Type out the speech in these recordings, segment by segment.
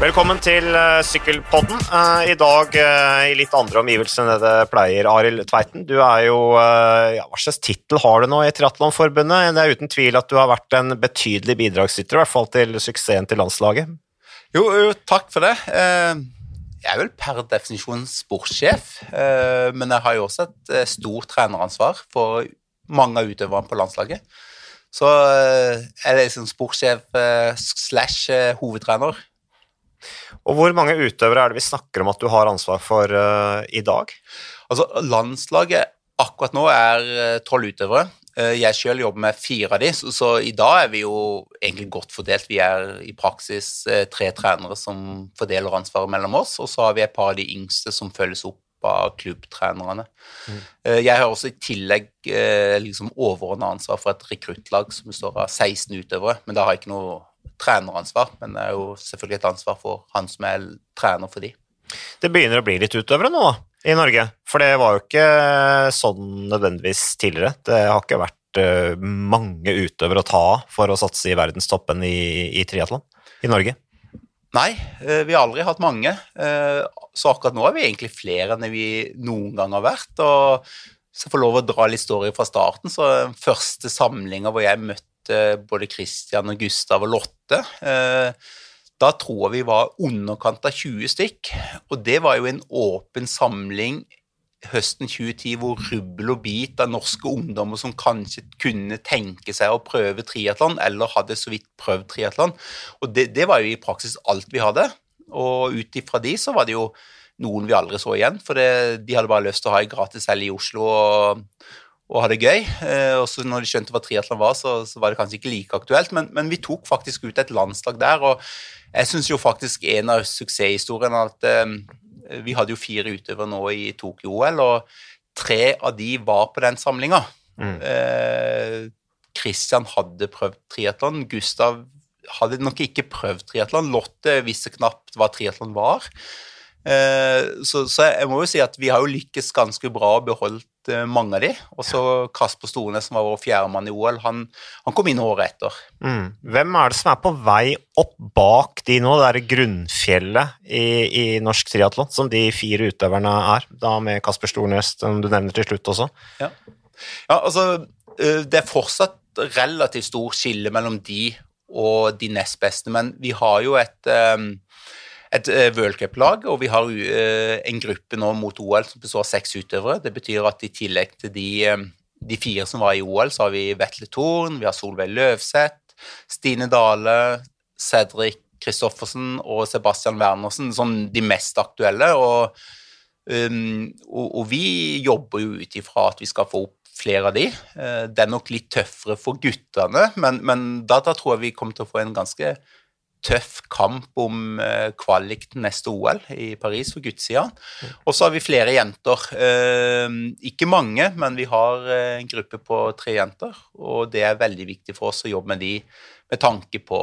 Velkommen til uh, Sykkelpodden. Uh, I dag uh, i litt andre omgivelser enn det pleier. Arild Tveiten, du er jo ja, Hva slags tittel har du nå i Triatlonforbundet? Det er uten tvil at du har vært en betydelig bidragsyter, i hvert fall til suksessen til landslaget. Jo, jo takk for det. Jeg er vel per definisjon sportssjef, men jeg har jo også et stort treneransvar for mange av utøverne på landslaget. Så jeg er liksom sportssjef slash hovedtrener og Hvor mange utøvere er det vi snakker om at du har ansvar for uh, i dag? Altså, Landslaget akkurat nå er eh, tolv utøvere. Uh, jeg sjøl jobber med fire av de, så, så, i dag er vi jo egentlig godt fordelt. Vi er i praksis tre trenere som fordeler ansvaret mellom oss, og så har vi et par av de yngste som følges opp av klubbtrenerne. Mm. Jeg har også i tillegg liksom overordna ansvar for et rekruttlag som består av 16 utøvere, men da har jeg ikke noe treneransvar, men det er jo selvfølgelig et ansvar for han som er trener for de. Det begynner å bli litt utøvere nå, i Norge. For det var jo ikke sånn nødvendigvis tidligere. Det har ikke vært uh, mange utøvere å ta for å satse i verdenstoppen i, i triatlon i Norge. Nei, eh, vi har aldri hatt mange. Eh, så akkurat nå er vi egentlig flere enn vi noen gang har vært. og så jeg får lov å dra litt story fra starten. så Første samlinga hvor jeg møtte både Christian og Gustav og Lotte. Eh, da tror jeg vi var underkant av 20 stykk, og det var jo en åpen samling høsten 2010 hvor rubbel og bit av norske ungdommer som kanskje kunne tenke seg å prøve triatlon, eller hadde så vidt prøvd triatlon. Og det, det, var jo i praksis alt vi hadde. Og ut ifra de så var det jo noen vi aldri så igjen, for det, de hadde bare lyst til å ha ei gratis helg i Oslo og, og ha det gøy. Eh, og så når de skjønte hva triatlon var, så, så, var det kanskje ikke like aktuelt. Men, men, vi tok faktisk ut et landslag der, og jeg syns jo faktisk en av suksesshistoriene at eh, vi hadde jo fire utøvere nå i Tokyo-OL, og tre av de var på den samlinga. Mm. Eh, Christian hadde prøvd triatlon. Gustav hadde nok ikke prøvd triatlon. Lotte visste knapt hva triatlon var. Eh, så, så, jeg må jo si at vi har jo lykkes ganske bra og beholdt eh, mange av de. Og så Kasper Stornes, som var vår fjerdemann i OL, han, han, kom inn året etter. Mm. Hvem er det som er på vei opp bak de nå, det derre grunnfjellet i, i norsk triatlon, som de fire utøverne er, da med Kasper Stornes, som du nevner til slutt også? Ja, ja altså eh, det er fortsatt relativt stor skille mellom de og de nest beste, men vi har jo et um, et eh, worldcuplag, og vi har uh, en gruppe nå mot OL som består av seks utøvere. Det betyr at i tillegg til de, um, de fire som var i OL, så har vi Vetle Thorn, vi har Solveig Løvseth, Stine Dale, Cedric Kristoffersen og Sebastian Wernersen som de mest aktuelle. Og, um, og, og vi jobber jo ut ifra at vi skal få opp flere av de. Det er nok litt tøffere for guttene, men, men da, da, tror jeg vi kommer til å få en ganske tøff kamp om eh, kvalik til neste OL i Paris for guttsida. Og så har vi flere jenter. Eh, ikke mange, men vi har eh, en gruppe på tre jenter. Og det er veldig viktig for oss å jobbe med de med tanke på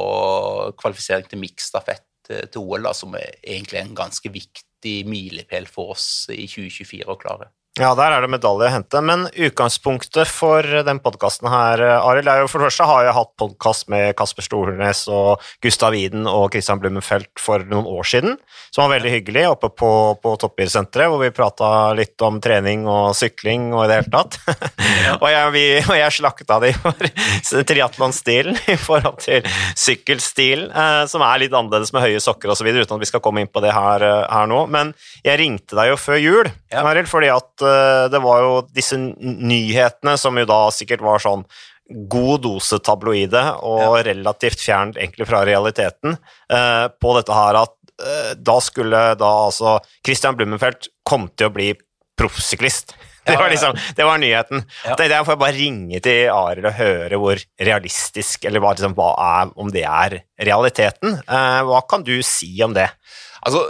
kvalifisering til miksstafett til OL, da, som er egentlig en ganske viktig milepæl for oss i 2024 å klare. Ja, der er det medalje å hente. Men utgangspunktet for den podkasten her, Arild, er jo for det første har jeg hatt podkast med Kasper Stornes og Gustav Iden og Christian Blummenfelt for noen år siden, som var veldig hyggelig, oppe på, på Toppidrettssenteret, hvor vi prata litt om trening og sykling og i det hele tatt. og, jeg, vi, og jeg slakta de for triatlonstilen i forhold til sykkelstilen, eh, som er litt annerledes med høye sokker osv., uten at vi skal komme inn på det her, eh, her nå. Men jeg ringte deg jo før jul, ja. Arild, fordi at Eh, det var jo disse nyhetene som jo da sikkert var sånn god dose tabloide og relativt fjernt egentlig fra realiteten eh, på dette her at eh, da skulle da altså Christian Blummenfelt kom til å bli proffsyklist. Det var liksom, det var nyheten. Ja. Det, det får jeg bare ringe til Arild og høre hvor realistisk, eller liksom, hva er, om det er realiteten. hva kan du si om det? Altså,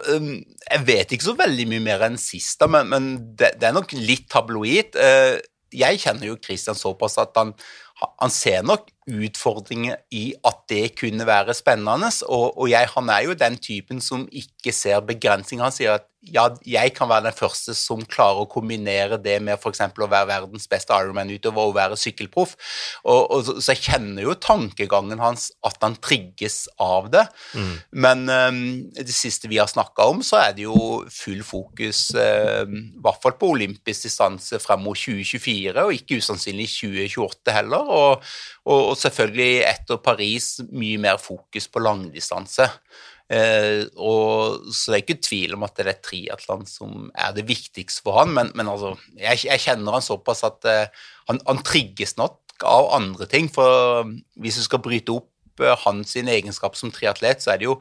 jeg vet ikke så veldig mye mer enn sist, men, men det, det, er nok litt tabloid. Eh, jeg kjenner jo Christian såpass at han, han ser nok utfordringer i at det kunne være spennende. Og, og jeg, han er jo den typen som ikke ser begrensninger. Han sier at ja, jeg kan være den første som klarer å kombinere det med f.eks. å være verdens beste Ironman-utøver og være sykkelproff. Og, og, så jeg kjenner jo tankegangen hans, at han trigges av det. Mm. Men um, det siste vi har snakka om, så er det jo full fokus, uh, i hvert fall på olympisk distanse frem mot 2024, og ikke usannsynlig 2028 heller. Og, og, selvfølgelig etter Paris mye mer fokus på langdistanse. Eh, og, så det er ikke tvil om at det er triatlon som er det viktigste for han, men, men altså, jeg, jeg, kjenner han såpass at eh, han, han, trigges nok av andre ting. For um, hvis du skal bryte opp eh, hans egenskap som triatlet, så er det jo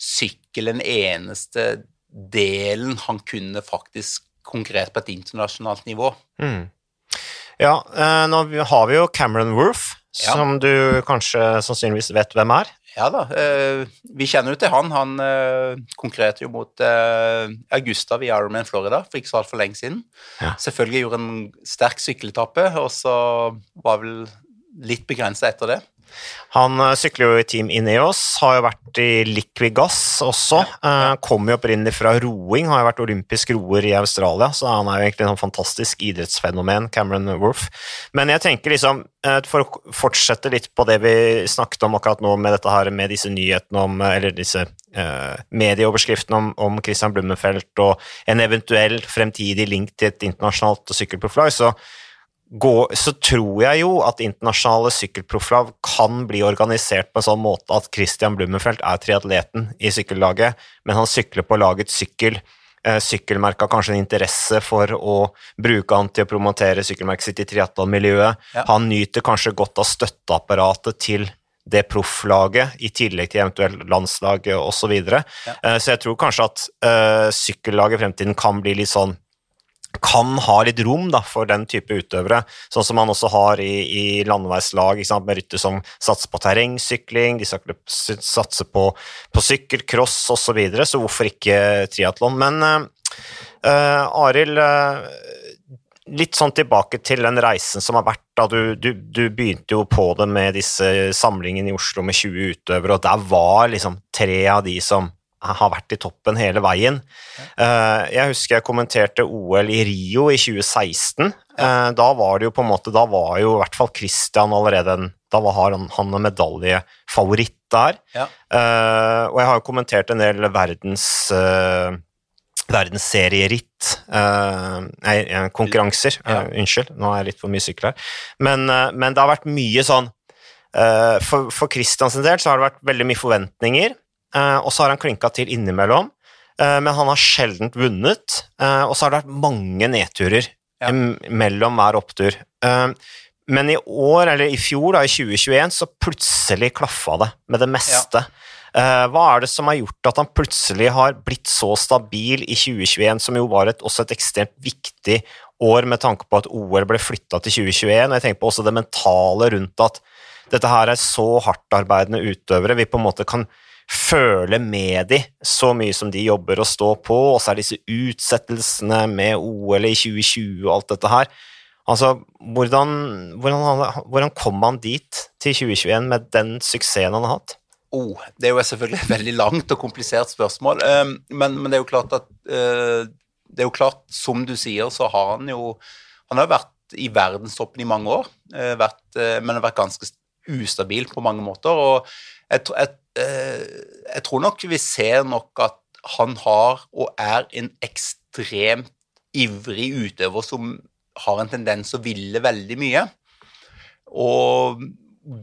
sykkel den eneste delen han kunne faktisk konkurrert på et internasjonalt nivå. Mm. Ja, eh, nå har vi jo Cameron Worth, ja. som du kanskje sannsynligvis vet hvem er. Ja da, eh, vi kjenner jo til han. Han eh, konkurrerte jo mot eh, Augusta i Ironman Florida for ikke så altfor lenge siden. Ja. Selvfølgelig gjorde en sterk sykkeletappe, og så var vel litt begrensa etter det. Han uh, sykler jo i Team Ineos, har jo vært i Liquigas også. Ja. Kommer jo opprinnelig fra roing, har jo vært olympisk roer i Australia, så han er jo egentlig en fantastisk idrettsfenomen, Cameron Worth. Men jeg tenker liksom, uh, for å fortsette litt på det vi snakket om akkurat nå med dette her, med disse nyhetene om, eller disse medieoverskriftene om, om Christian Blummenfelt og en eventuell fremtidig link til et internasjonalt sykkelprofflag, så gå, så tror jeg jo at internasjonale sykkelprofflag kan bli organisert på en sånn måte at Christian Blummenfelt er triatleten i sykkellaget, men han sykler på lagets sykkel. Eh, sykkelmerket har kanskje en interesse for å bruke han til å promotere sykkelmerket sitt i triatlonmiljøet. Ja. Han nyter kanskje godt av støtteapparatet til det profflaget, i tillegg til eventuelt landslaget osv. Så, videre. ja. Eh, så jeg tror kanskje at uh, sykkellaget i fremtiden kan bli litt sånn kan ha litt rom da, for den type utøvere, sånn som man også har i, i landeveislag med ryttere som satser på terrengsykling, de satser på, på sykkel, cross osv., så, videre, så hvorfor ikke triatlon? Men uh, Arild, uh, litt sånn tilbake til den reisen som har vært. da du, du, du, begynte jo på det med disse samlingene i Oslo med 20 utøvere, og der var liksom tre av de som har vært i toppen hele veien. Eh, jeg husker jeg kommenterte OL i Rio i 2016. Eh, da var det jo på en måte Da var jo i hvert fall Christian allerede en Da var han, han en medaljefavoritt der. Ja. Eh, og jeg har jo kommentert en del verdens verdensserieritt Nei, konkurranser. Ja. unnskyld, nå er jeg litt for mye sykkel her. Men, men, det har vært mye sånn For, for Christians del så har det vært veldig mye forventninger. Eh, og så har han klinka til innimellom, eh, men han har sjelden vunnet. Eh, og så har det vært mange nedturer ja. mellom hver opptur. Men i år, eller i fjor, da, i 2021, så plutselig klaffa det med det meste. Ja. Hva er det som har gjort at han plutselig har blitt så stabil i 2021, som jo var et, også et ekstremt viktig år med tanke på at OL ble flytta til 2021? Og jeg tenker på også det mentale rundt at dette her er så hardtarbeidende utøvere. Vi på en måte kan føle med de så mye som de jobber og står på, og så er disse utsettelsene med OL i 2020 og alt dette her. Altså, hvordan, hvordan, hvordan kom han dit til 2021 med den suksessen han har hatt? Oh, det er jo selvfølgelig et veldig langt og komplisert spørsmål, um, men, men, det er jo klart at uh, Det er jo klart, som du sier, så har han jo Han har vært i verdenstoppen i mange år, uh, vært, uh, men har vært ganske ustabil på mange måter. og jeg, jeg, Eh, jeg tror nok vi ser nok at han har og er en ekstremt ivrig utøver som har en tendens å ville veldig mye. Og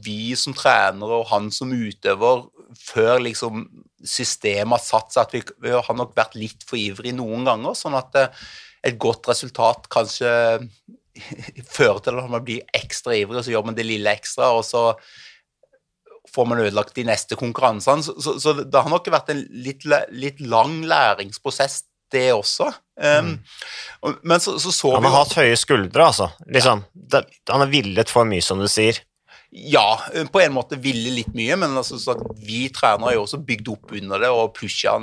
vi som trenere og han som utøver, før liksom systemet har satt seg, at vi, vi, har nok vært litt for ivrig noen ganger, sånn at eh, et godt resultat kanskje fører til at man blir ekstra ivrig, og så gjør man det lille ekstra, og så får man ødelagt de neste konkurransene. Så, så, så, det har nok vært en litt, litt lang læringsprosess, det også. Um, mm. Men så, så, så Han har hatt høye skuldre, altså. Liksom. Ja. Det, han har villet for mye, som du sier. Ja, på en måte ville litt mye, men altså, vi trenere har jo også bygd opp under det og pusha,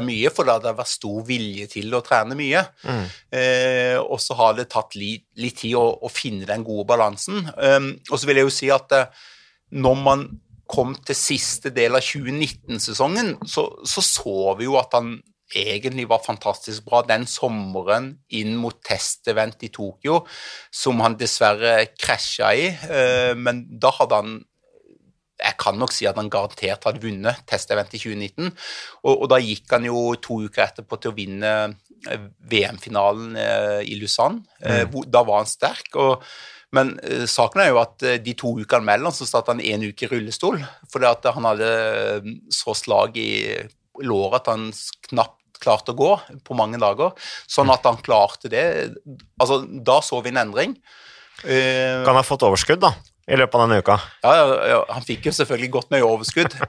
mye, for det hadde vært stor vilje til å trene mye. Mm. Eh, og så har det tatt litt, litt tid å, å, finne den gode balansen. Um, og så vil jeg jo si at eh, når man kom til siste del av 2019-sesongen, så, så, så vi jo at han egentlig var fantastisk bra den sommeren inn mot testevent i Tokyo, som han dessverre krasja i. Eh, men da hadde han jeg kan nok si at han garantert hadde vunnet testevent i 2019. Og, og, da gikk han jo to uker etterpå til å vinne eh, VM-finalen eh, i Lausanne. Mm. Da var han sterk. og men uh, saken er jo at uh, de to ukene mellom så satt han en uke i rullestol. Fordi at han hadde så slag i låret at han knapt klarte å gå på mange dager. Sånn at han klarte det. Altså, da så vi en endring. Uh, kan han ha fått overskudd, da? I løpet av denne uka? Ja, ja, ja han fikk jo selvfølgelig godt mye overskudd.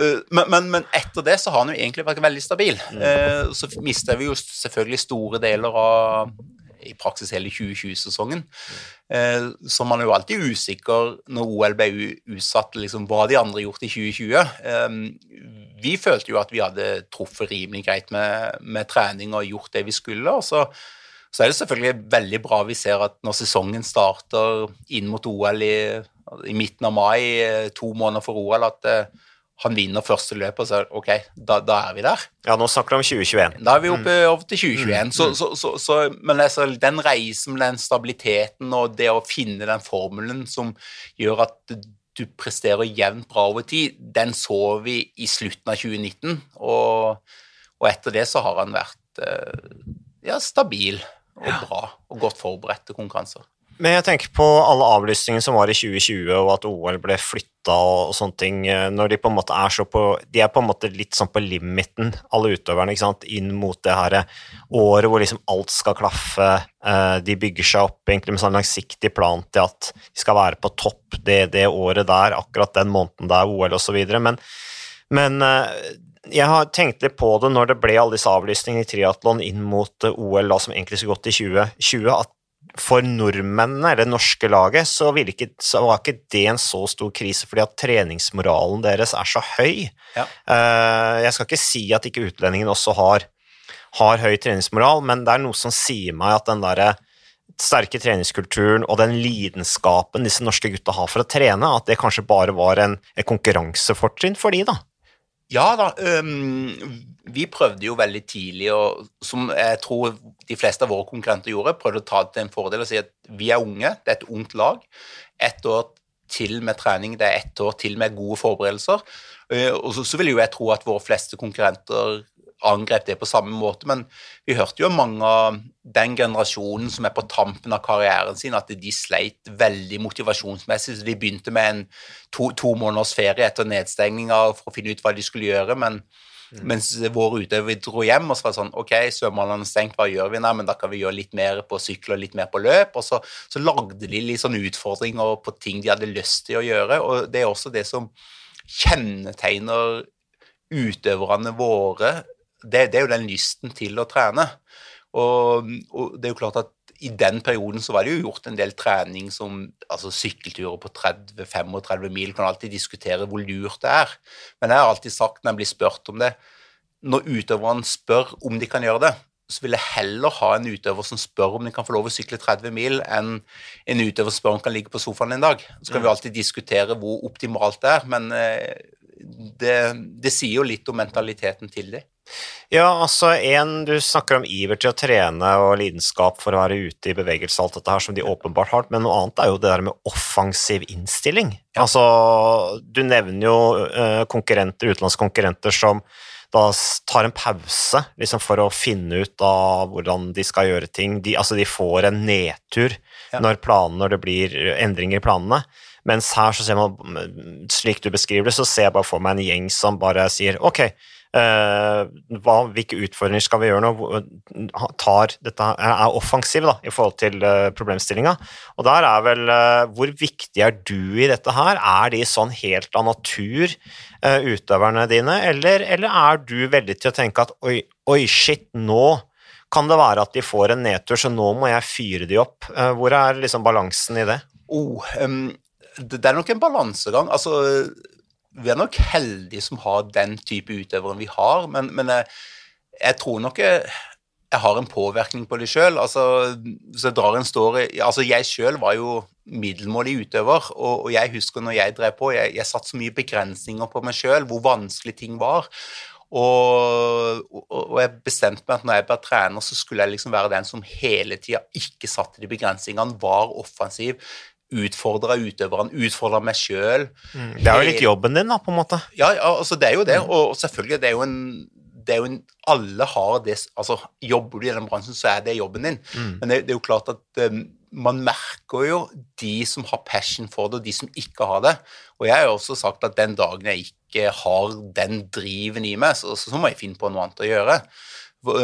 Eh, men, men, men, etter det så har han jo egentlig vært veldig stabil. Uh, så mister vi jo selvfølgelig store deler av i praksis hele 2020-sesongen. Eh, så man er jo alltid usikker når OL ble utsatt, liksom, hva de andre gjort i 2020. Eh, vi følte jo at vi hadde truffet rimelig greit med, med trening og gjort det vi skulle. og så så er det selvfølgelig veldig bra vi ser at når sesongen starter inn mot OL i, i midten av mai, eh, to måneder for OL, at eh, han vinner første løpet, og så ok, da, da, er vi der. Ja, nå snakker du om 2021. Da er vi oppe mm. over til 2021. Mm. Så, så, så, men altså, den reisen med den stabiliteten og det å finne den formelen som gjør at du presterer jevnt bra over tid, den så vi i slutten av 2019. Og, og etter det så har han vært eh, ja, stabil og bra og godt forberedt til konkurranser. Men jeg tenker på alle avlysningene som var i 2020, og at OL ble flytta og, sånne ting. Eh, når de på en måte er så på De er på en måte litt sånn på limiten, alle utøverne, ikke sant, inn mot det her året hvor liksom alt skal klaffe. Eh, de bygger seg opp egentlig med sånn langsiktig plan til at de skal være på topp det, det året der, akkurat den måneden det er OL osv. Men, men eh, jeg har tenkt litt på det når det ble alle disse avlysningene i triatlon inn mot OL da, som egentlig skulle gått i 2020, at for nordmennene, eller det norske laget, så, ikke, så, var ikke det en så stor krise, fordi at treningsmoralen deres er så høy. Ja. Uh, jeg skal ikke si at ikke utlendingene også har, har, høy treningsmoral, men det er noe som sier meg at den derre sterke treningskulturen og den lidenskapen disse norske gutta har for å trene, at det kanskje bare var en, en konkurransefortrinn for de da. Ja da. Um, vi prøvde jo veldig tidlig, og som jeg tror de fleste av våre konkurrenter gjorde, prøvde å ta det til en fordel og si at vi er unge, det er et ungt lag. Ett år til med trening, det er ett år til med gode forberedelser. Uh, og så, så vil jo jeg tro at våre fleste konkurrenter angrep det på samme måte, men vi hørte jo mange av den generasjonen som er på tampen av karrieren sin, at de sleit veldig motivasjonsmessig. så De begynte med en to, to måneders ferie etter nedstengninga for å finne ut hva de skulle gjøre, men mm. mens våre utøvere dro hjem og så var det sånn Ok, svømmehallene er stengt, hva gjør vi? Nei, men da kan vi gjøre litt mer på sykkel og litt mer på løp. Og så, så lagde de litt sånne utfordringer på ting de hadde lyst til å gjøre, og det er også det som kjennetegner utøverne våre det, det, er jo den lysten til å trene. Og, og, det er jo klart at i den perioden så var det jo gjort en del trening som altså Sykkelturer på 30-35 mil kan alltid diskutere hvor lurt det er. Men jeg har alltid sagt når jeg blir spurt om det Når utøverne spør om de kan gjøre det, så vil jeg heller ha en utøver som spør om de kan få lov å sykle 30 mil, enn en utøver som spør om de kan ligge på sofaen en dag. Så kan mm. vi alltid diskutere hvor optimalt det er, men eh, det, det sier jo litt om mentaliteten til dem. Ja, altså en, Du snakker om iver til å trene og lidenskap for å være ute i bevegelse, alt dette her som de åpenbart har, men noe annet er jo det der med offensiv innstilling. Ja. Altså, Du nevner jo uh, konkurrenter, utenlandske konkurrenter som da tar en pause liksom for å finne ut av hvordan de skal gjøre ting. De, altså, de får en nedtur ja. når, planen, når det blir endringer i planene. Mens her så ser man, slik du beskriver det, så ser jeg bare for meg en gjeng som bare sier ok, hva, hvilke utfordringer skal vi gjøre nå? Tar, dette er offensiv da, i forhold til uh, problemstillinga. Og der er vel uh, Hvor viktig er du i dette her? Er de sånn helt av natur, utøverne dine, eller, eller, er du veldig til å tenke at oi, oi, shit, nå kan det være at de får en nedtur, så nå må jeg fyre de opp. hvor er liksom balansen i det? Oh, um, det er nok en balansegang. Altså, vi er nok heldige som har den type utøvere vi har, men, men jeg, jeg, tror nok jeg, jeg, har en påvirkning på det sjøl. Altså, hvis jeg drar en story Altså, jeg sjøl var jo middelmådig utøver, og, og, jeg husker når jeg drev på, jeg, jeg satte så mye begrensninger på meg sjøl, hvor vanskelig ting var. Og, og, jeg bestemte meg at når jeg ble trener, så skulle jeg liksom være den som hele tida ikke satte de begrensningene, var offensiv, utfordra utøveren, utfordre meg sjøl. Mm, det er jo litt jobben din, da, på en måte. Ja, ja altså det er jo det. Mm. Og selvfølgelig, det er jo en det er jo en, alle har det altså Jobber du i den bransjen, så er det jobben din. Mm. Men det, det, er jo klart at um, man merker jo de som har passion for det, og de som ikke har det. Og jeg har jo også sagt at den dagen jeg ikke har den driven i meg, så, så må jeg finne på noe annet å gjøre.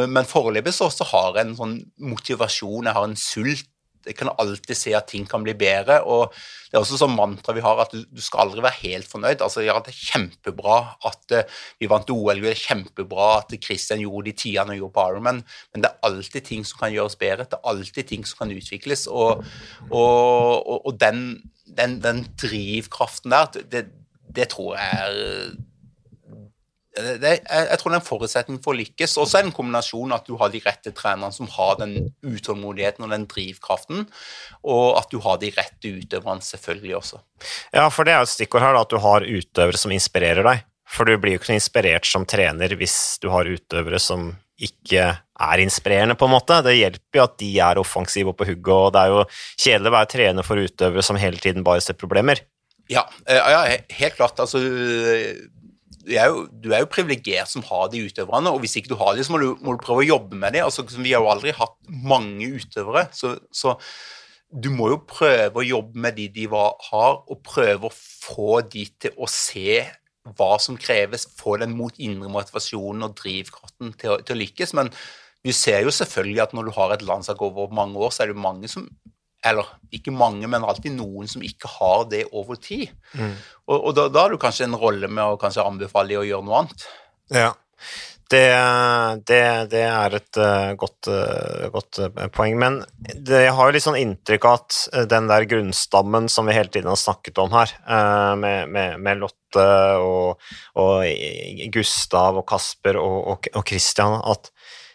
Men foreløpig så, så har jeg en sånn motivasjon, jeg har en sult jeg kan alltid se at ting kan bli bedre. og Det er også sånn mantra vi har, at du, skal aldri være helt fornøyd. altså ja, Det er kjempebra at uh, vi vant OL, det er kjempebra at Christian gjorde de tidene han gjorde på Ironman, men det er alltid ting som kan gjøres bedre. Det er alltid ting som kan utvikles. Og, og, og, og den, den, den, drivkraften der, det, det tror jeg er det, jeg tror det er en forutsetning for å lykkes. Og så det en kombinasjon at du har de rette trenerne som har den utålmodigheten og den drivkraften, og at du har de rette utøverne selvfølgelig også. Ja, for det er jo et stikkord her, da, at du har utøvere som inspirerer deg. For du blir jo ikke inspirert som trener hvis du har utøvere som ikke er inspirerende, på en måte. Det hjelper jo at de er offensive og på hugget, og det er jo kjedelig å være trener for utøvere som hele tiden bare ser problemer. Ja, eh, ja helt klart. Altså du er jo, du er jo privilegert som har de utøverne, og hvis ikke du har de, så må du, må du prøve å jobbe med de. Altså, vi har jo aldri hatt mange utøvere, så, så, du må jo prøve å jobbe med de de var, har, og prøve å få de til å se hva som kreves, få den mot indre motivasjonen og drivkraften til, til å lykkes. Men vi ser jo selvfølgelig at når du har et landslag over mange år, så er det mange som eller ikke mange, men alltid noen som ikke har det over tid. Mm. Og, og da, da, har du kanskje en rolle med å kanskje anbefale dem å gjøre noe annet. Ja, det, det, det er et uh, godt, uh, godt uh, poeng. Men det, jeg har jo litt sånn inntrykk av at den der grunnstammen som vi hele tiden har snakket om her, med, med, med, Lotte og, og, Gustav og Kasper og, og, og Christian, at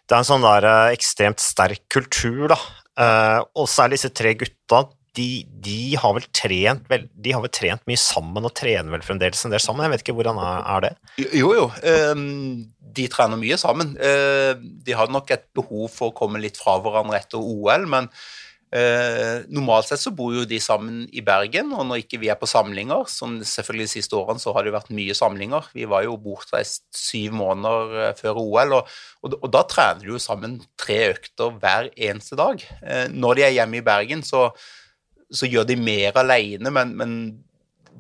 det er en sånn der ekstremt sterk kultur, da og særlig disse tre gutta, de, de, har vel trent vel, de har vel trent mye sammen og trener vel fremdeles en del sammen? Jeg vet ikke hvordan er, er det? Jo, jo. Um, de trener mye sammen. Uh, de har nok et behov for å komme litt fra hverandre etter OL, men Eh, normalt sett så bor jo de sammen i Bergen, og når ikke vi er på samlinger, som selvfølgelig de siste årene så har det vært mye samlinger Vi var jo bortreist syv måneder eh, før OL, og, og, og, da trener de jo sammen tre økter hver eneste dag. Eh, når de er hjemme i Bergen, så, så gjør de mer alene, men, men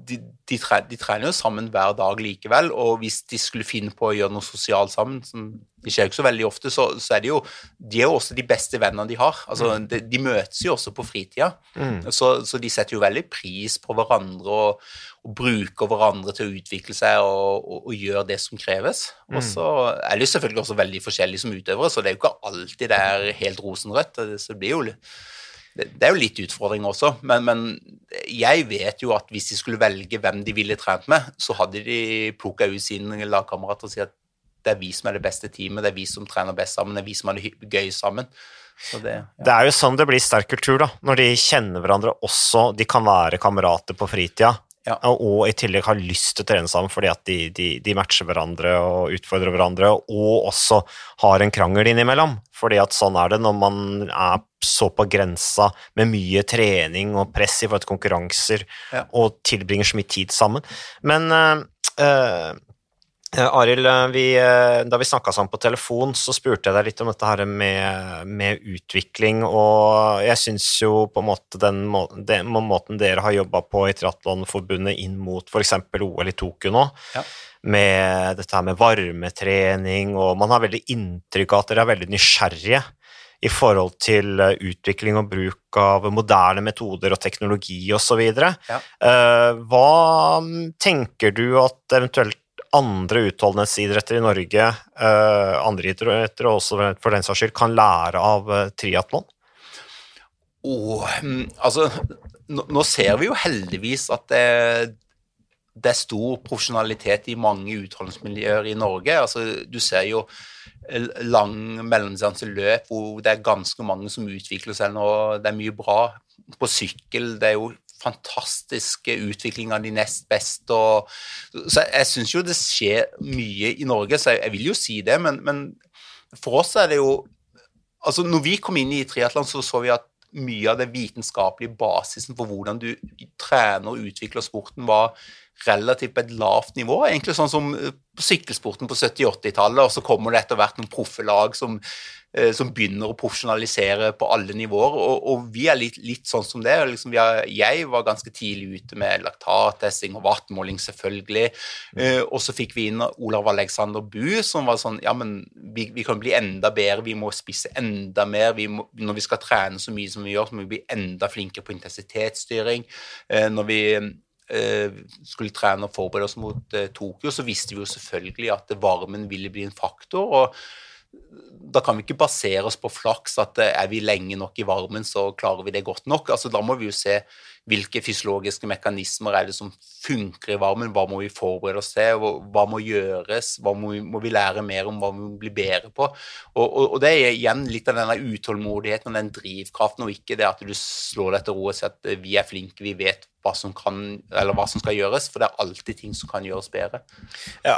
de, de, tre, de, trener jo sammen hver dag likevel, og hvis de skulle finne på å gjøre noe sosialt sammen, som det skjer jo ikke så veldig ofte, så, så, er det jo De er jo også de beste vennene de har. Altså, mm. de, de, møtes jo også på fritida, mm. så, så, de setter jo veldig pris på hverandre og, og bruker hverandre til å utvikle seg og, og, og gjøre det som kreves. Mm. Og så er de selvfølgelig også veldig forskjellige som utøvere, så det er jo ikke alltid det er helt rosenrødt. Så det blir jo litt det, er jo litt utfordring også, men, men, jeg vet jo at hvis de skulle velge hvem de ville trent med, så hadde de plukka ut sine lagkamerater og si at det er vi som er det beste teamet, det er vi som trener best sammen, det er vi som har det gøy sammen. Det, ja. det, er jo sånn det blir sterk kultur, da. Når de kjenner hverandre også, de kan være kamerater på fritida. Ja. Og i tillegg har lyst til å trene sammen fordi at de, de, de, matcher hverandre og utfordrer hverandre, og også har en krangel innimellom. Fordi at sånn er det når man er så på grensa med mye trening og press i forhold til konkurranser, ja. og tilbringer så mye tid sammen. Men Eh, Arild, eh, vi, eh, da vi snakka sammen på telefon, så spurte jeg deg litt om dette her med, med utvikling, og jeg syns jo på en måte den, den måten dere har jobba på i Triatlonforbundet inn mot f.eks. OL i Tokyo nå, ja. med dette her med varmetrening, og man har veldig inntrykk av at dere er veldig nysgjerrige i forhold til utvikling og bruk av moderne metoder og teknologi osv. Ja. Hva tenker du at eventuelt andre utholdenhetsidretter i Norge, uh, andre idretter også for den saks skyld, kan lære av uh, triatlon? Oh, altså, nå, nå ser vi jo heldigvis at det, det er stor profesjonalitet i mange utholdenhetsmiljøer i Norge. Altså, du ser jo lang mellomdistanseløp hvor det er ganske mange som utvikler seg nå. Det er mye bra på sykkel. Det er jo fantastiske utvikling av de nest beste. Og, så jeg, syns jo det skjer mye i Norge, så jeg, jeg vil jo si det. Men, men, for oss er det jo Altså, når vi kom inn i triatlon, så så vi at mye av det vitenskapelige basisen for hvordan du trener og utvikler sporten, var relativt på et lavt nivå. Egentlig sånn som eh, på sykkelsporten på 70-80-tallet, og så kommer det etter hvert noen proffe lag som, eh, som, begynner å profesjonalisere på alle nivåer. Og, og vi er litt, litt, sånn som det. Liksom er, jeg var ganske tidlig ute med laktattesting og vattmåling, selvfølgelig. Mm. og så fikk vi inn Olav Alexander Bu, som var sånn Ja, men vi, vi kan bli enda bedre, vi må spise enda mer. Vi må, når vi skal trene så mye som vi gjør, så må vi bli enda flinkere på intensitetsstyring. når vi Eh, skulle trene og forberede oss mot eh, Tokyo, så visste vi jo selvfølgelig at varmen ville bli en faktor. og da kan vi ikke basere oss på flaks, at eh, er vi lenge nok i varmen, så klarer vi det godt nok. Altså, da må vi jo se hvilke fysiologiske mekanismer er det som funker i varmen, hva må vi forberede oss til, hva må gjøres, hva må vi, må vi lære mer om, hva må vi bli bedre på. Og, og, og det er igjen litt av denne utålmodigheten og den drivkraften, og ikke det at du slår deg til ro og sier at vi er flinke, vi vet hva som, kan, eller hva som skal gjøres, for det er alltid ting som kan gjøres bedre. Ja,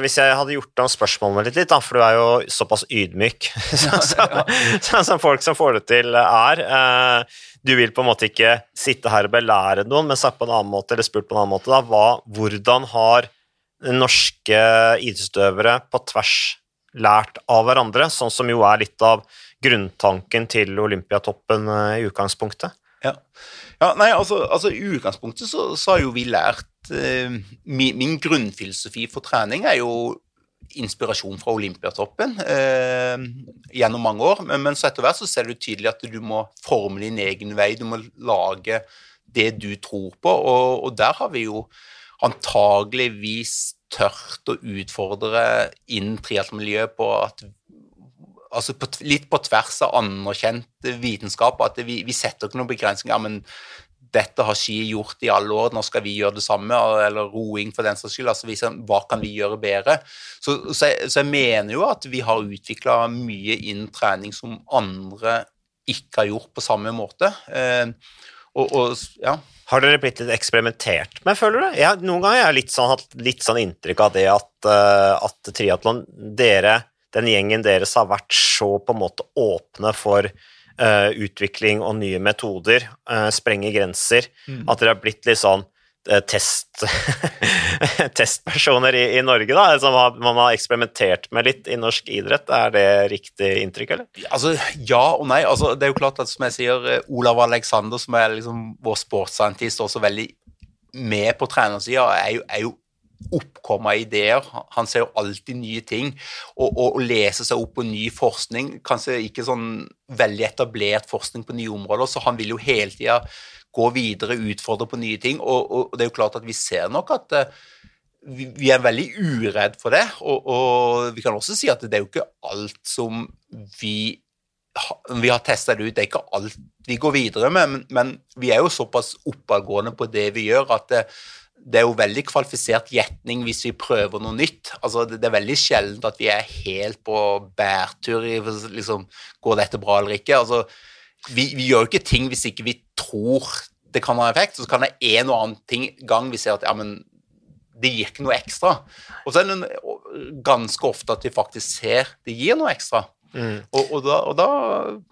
Hvis jeg hadde gjort om spørsmålene litt, litt da, for du er jo såpass ydmyk som, som folk som får det til, er eh, Du vil på en måte ikke sitte her og belære noen, men sagt på en annen måte, eller spurt på en annen måte, da, hva, hvordan har norske idrettsutøvere på tvers lært av hverandre, sånn som jo er litt av grunntanken til Olympiatoppen eh, i utgangspunktet? Ja. ja nei, altså, altså, I utgangspunktet så, så, har jo vi lært eh, min, min, grunnfilosofi for trening er jo inspirasjon fra Olympiatoppen eh, gjennom mange år. Men, men, så etter hvert så ser du tydelig at du må forme din egen vei. Du må lage det du tror på, og, og der har vi jo antageligvis tørt å utfordre inn triatlmiljøet på at altså på, litt på tvers av anerkjent vitenskap. At vi, vi setter ikke noen begrensninger. men dette har ski gjort i alle år, nå skal vi gjøre det samme. Eller roing, for den saks skyld. altså Hva kan vi gjøre bedre? Så, så, jeg, så jeg, mener jo at vi har utvikla mye innen trening som andre ikke har gjort på samme måte. Eh, og, og, ja. Har dere blitt litt eksperimentert med, føler du? Jeg, noen ganger har jeg litt sånn, hatt litt sånn inntrykk av det at, uh, at triatlon Dere den gjengen deres har vært så på en måte åpne for uh, utvikling og nye metoder, uh, sprenge grenser, mm. at dere har blitt litt sånn uh, test, testpersoner i, i, Norge, da, som har, man har eksperimentert med litt i norsk idrett. Er det riktig inntrykk, eller? Altså, ja og nei. Altså, det er jo klart at som jeg sier, Olav Alexander, som er liksom vår sportsscientist, også veldig med på trenersida, er, er jo oppkomme ideer. Han ser jo alltid nye ting. Og, og, og lese seg opp på ny forskning, kanskje ikke sånn veldig etablert forskning på nye områder, så han vil jo hele tida gå videre, utfordre på nye ting. Og, og, det er jo klart at vi ser nok at uh, vi, vi, er veldig uredd for det. Og, vi kan også si at det er jo ikke alt som vi vi har testa det ut, det er ikke alt vi går videre med, men, men vi er jo såpass oppadgående på det vi gjør, at det, det er jo veldig kvalifisert gjetning hvis vi prøver noe nytt. Altså, det, er veldig sjelden at vi er helt på bærtur i liksom, Går dette bra eller ikke? Altså, vi, vi, gjør jo ikke ting hvis ikke vi tror det kan ha effekt. Så kan det en og annen ting gang vi ser at ja, men det gir ikke noe ekstra. Og så er det ganske ofte at vi faktisk ser det gir noe ekstra. Mm. Og, og, da, og, da,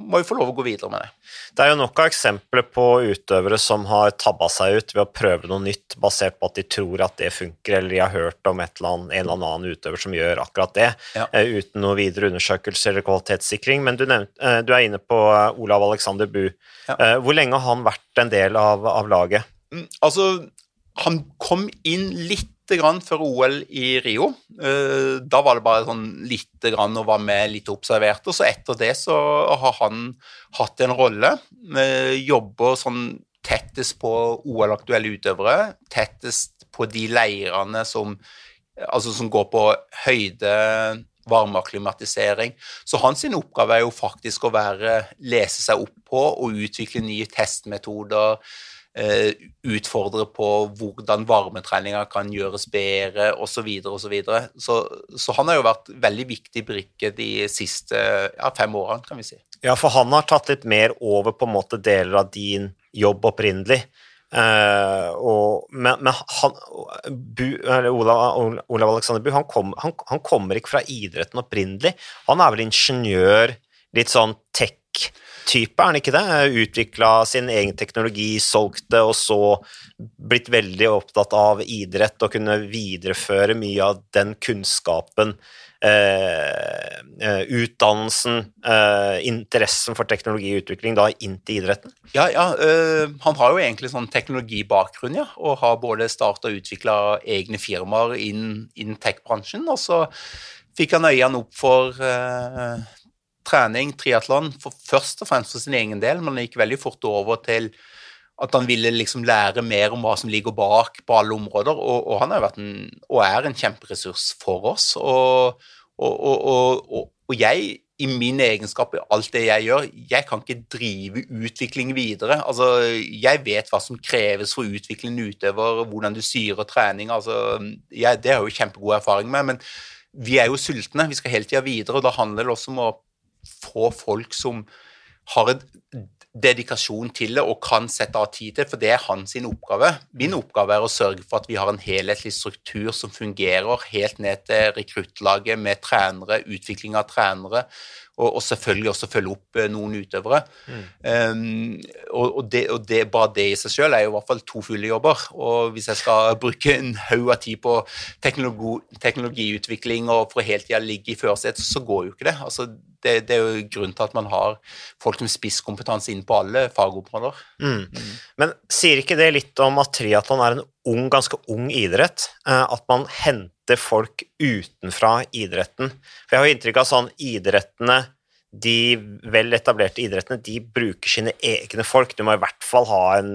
må vi få lov å gå videre med det. Det er jo nok av eksempler på utøvere som har tabba seg ut ved å prøve noe nytt basert på at de tror at det funker, eller de har hørt om et eller annet, en eller annen utøver som gjør akkurat det, ja. uh, uten noe videre undersøkelse eller kvalitetssikring. Men du, nevnt, uh, du er inne på uh, Olav Alexander Bu. Ja. hvor lenge har han vært en del av, av laget? Mm, altså, han kom inn litt grann før OL i Rio. Eh, da var det bare sånn lite grann og var med litt observert. Og så etter det så har han hatt en rolle. Eh, jobber sånn tettest på OL-aktuelle utøvere. Tettest på de leirene som, altså som går på høyde, varme akklimatisering. Så hans oppgave er jo faktisk å være, lese seg opp på og utvikle nye testmetoder utfordre på hvordan varmetreninga kan gjøres bedre, osv.. Så, videre. så Så han har jo vært veldig viktig brikke de siste ja, fem årene, kan vi si. Ja, for han har tatt litt mer over på en måte deler av din jobb opprinnelig. Uh, og, men, men han, Bu, Olav, Olav, Alexander Bu han, kom, han, han, kommer ikke fra idretten opprinnelig. Han er vel ingeniør, litt sånn tech-type, er han ikke det? Utvikla sin egen teknologi, solgt det, og så blitt veldig opptatt av idrett og kunne videreføre mye av den kunnskapen Eh, eh, utdannelsen, eh, interessen for teknologiutvikling da inn til idretten? Ja, ja han har jo egentlig sånn teknologibakgrunn, ja, og har både starta og utvikla egne firmaer innen, innen tech-bransjen. Og så fikk han øynene opp for uh, trening, triatlon, først og fremst for sin egen del, men han gikk veldig fort over til at han ville liksom lære mer om hva som ligger bak på alle områder. Og, og han har vært en, og er en kjemperessurs for oss. Og, og, og jeg, i min egenskap, i alt det jeg gjør, jeg kan ikke drive utvikling videre. Altså, jeg vet hva som kreves for utviklingen utøver, hvordan du syrer trening. Altså, jeg, det har jeg jo kjempegod erfaring med. men vi er jo sultne, vi skal hele tida videre, og da handler det også om å få folk som har en dedikasjon til det og kan sette av tid til, for det er hans oppgave. Min oppgave er å sørge for at vi har en helhetlig struktur som fungerer helt ned til rekruttlaget med trenere, utvikling av trenere, og, og, selvfølgelig også følge opp eh, noen utøvere. Mm. Um, og, og, det, og det, bare det i seg selv er jo i hvert fall to fulle jobber. Og hvis jeg skal bruke en haug av tid på teknologi, teknologiutvikling og for hele tida ligge i førersetet, så går jo ikke det. Altså, det, det, er jo grunnen til at man har folk med spisskompetanse inn på alle fagområder. Mm. Mm. Men sier ikke det litt om at triatlon er en ung, ganske ung idrett? Eh, at man henter folk utenfra idretten. For jeg har inntrykk av sånn idrettene de vel etablerte idrettene de bruker sine egne folk. Du må i hvert fall ha en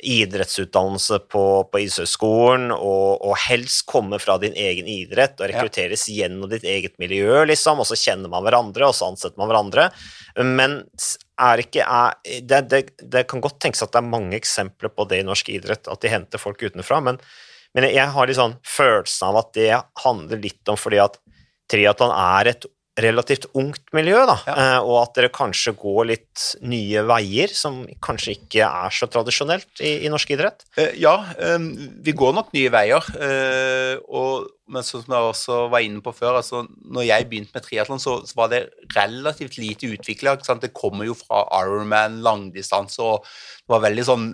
idrettsutdannelse på, på idrettshøyskolen, og, og, helst komme fra din egen idrett og rekrutteres ja. gjennom ditt eget miljø, liksom, og så kjenner man hverandre, og så ansetter man hverandre. Men er ikke er, det, det, det, kan godt tenkes at det er mange eksempler på det i norsk idrett, at de henter folk utenfra, men men jeg har litt sånn følelsen av at det handler litt om fordi at triatlon er et relativt ungt miljø, da, ja. Eh, og at dere kanskje går litt nye veier som kanskje ikke er så tradisjonelt i, i norsk idrett? Eh, ja, vi går nok nye veier. Eh, og, men som jeg også var inne på før, altså når jeg begynte med triatlon, så, så, var det relativt lite utvikla. Det kommer jo fra Ironman, langdistanse, og det var veldig sånn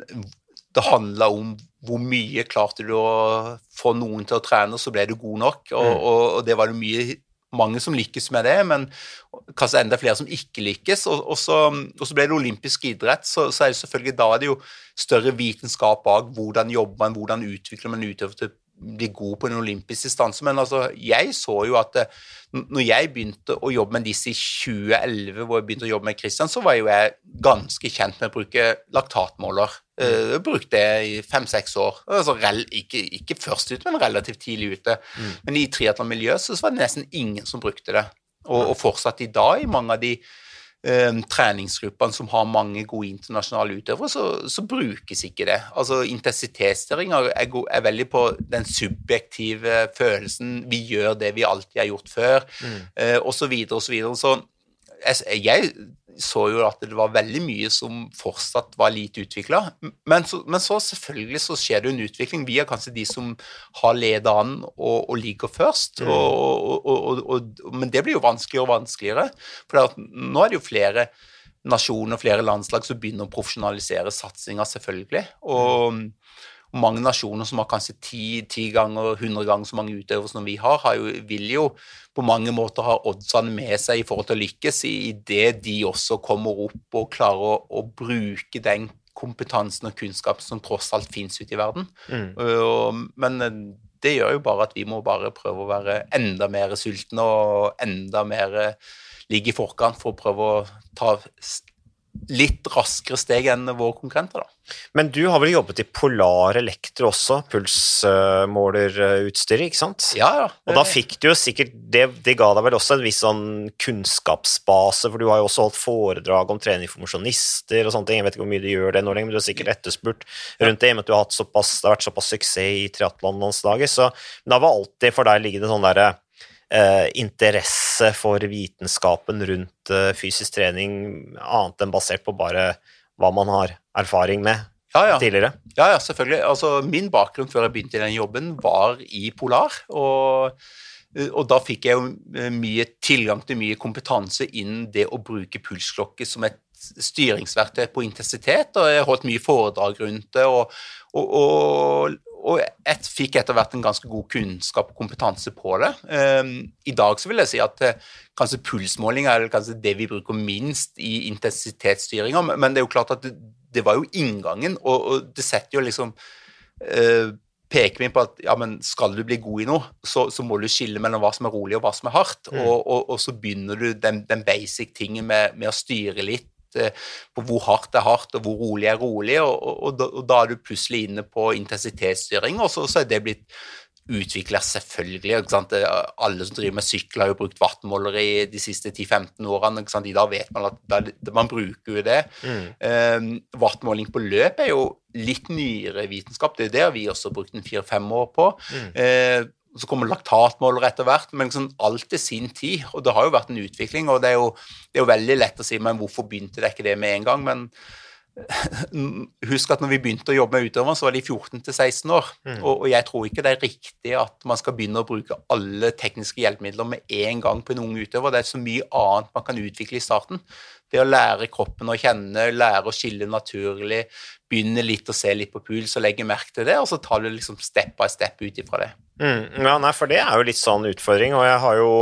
det handla om hvor mye klarte du å få noen til å trene, så ble du god nok. Og, mm. og, og det var det mye, mange som lykkes med det, men kanskje enda flere som ikke lykkes. Og, og så, så, ble det olympisk idrett, så, så, er det selvfølgelig da er det jo større vitenskap bak hvordan jobber man, hvordan utvikler man utøver til bli god på en olympisk distanse. Men altså, jeg så jo at eh, når jeg begynte å jobbe med disse i 2011, hvor jeg begynte å jobbe med Christian, så var jo jeg ganske kjent med å bruke laktatmåler. Uh, brukte det i fem-seks år. Altså, ikke, ikke, først ute, men relativt tidlig ute. Mm. Men i triatlonmiljøet så var det nesten ingen som brukte det. Og, og fortsatt i dag, i mange av de eh, treningsgruppene som har mange gode internasjonale utøvere, så, så brukes ikke det. Altså Intensitetsstyring er, er, veldig på den subjektive følelsen. Vi gjør det vi alltid har gjort før, mm. eh, osv., osv. Så, videre, så jeg, jeg så jo at det var veldig mye som fortsatt var lite utvikla. Men, men, så selvfølgelig så skjer det en utvikling. Vi er kanskje de som har ledet an og, og ligger først. Mm. Og, og, men det blir jo vanskeligere og vanskeligere. For nå er det jo flere nasjoner, flere landslag som begynner å profesjonalisere satsinga, selvfølgelig. Og mange nasjoner som har kanskje ti, ti ganger, hundre ganger så mange utøvere som vi har, har jo, vil jo på mange måter ha oddsene med seg i forhold til å lykkes, i det de også kommer opp og klarer å, å bruke den kompetansen og kunnskapen som tross alt finnes ute i verden. Mm. Men eh, det gjør jo bare at vi må bare prøve å være enda mer sultne og enda mer ligge i forkant for å prøve å ta litt raskere steg enn våre konkurrenter, da. Men du har vel jobbet i Polar Elektro også, pulsmålerutstyret, ikke sant? Ja, ja. Og da fikk du jo sikkert det, det ga deg vel også en viss sånn kunnskapsbase, for du har jo også holdt foredrag om trening for mosjonister og sånne ting. Jeg vet ikke hvor mye du gjør det nå lenger, men du har sikkert etterspurt rundt det, i og med at du har såpass, det har vært såpass suksess i triatlonlandslaget. Så men da var alltid for deg liggende sånn derre eh, interesse for vitenskapen rundt eh, fysisk trening, annet enn basert på bare hva man har erfaring med Ja, ja. tidligere. Ja, ja, selvfølgelig. Altså, min bakgrunn før jeg begynte i den jobben, var i Polar. Og, og da fikk jeg jo eh, mye tilgang til mye kompetanse innen det å bruke pulsklokke som et styringsverktøy på intensitet, og jeg holdt mye foredrag rundt det. og, og, og og jeg fikk etter hvert en ganske god kunnskap og kompetanse på det. Um, I dag så vil jeg si at uh, kanskje pulsmåling er kanskje det vi bruker minst i intensitetsstyringa, men det er jo klart at det, var jo inngangen, og, det setter jo liksom uh, peker vi på at ja, men skal du bli god i noe, så, så, må du skille mellom hva som er rolig og hva som er hardt. Mm. Og, og, og, så begynner du den, den basic tingen med, med, å styre litt Eh, på hvor hardt er hardt, og hvor rolig er rolig, og, og, og, da er du plutselig inne på intensitetsstyring, og så, så er det blitt utvikla selvfølgelig. Alle som driver med sykkel, har jo brukt wattmålere i de siste 10-15 årene. I dag vet man at da, man bruker jo det. Mm. Um, wattmåling på løp er jo litt nyere vitenskap. Det er det vi også har brukt en fire-fem år på. Mm. Uh, så kommer laktatmåler etter hvert, men liksom alt til sin tid. Og det har jo vært en utvikling, og det er jo, det er jo veldig lett å si men hvorfor begynte det ikke det med en gang? Men husk at når vi begynte å jobbe med utøvere, så var de 14-16 år. Mm. Og, og, jeg tror ikke det er riktig at man skal begynne å bruke alle tekniske hjelpemidler med en gang på en ung utøver. Det er så mye annet man kan utvikle i starten. Det å lære kroppen å kjenne, lære å skille naturlig, begynne litt å se litt på puls og legge merke til det, og så tar du liksom step by step ut ifra det. Mm, ja, nei, for det er jo litt sånn utfordring, og jeg har jo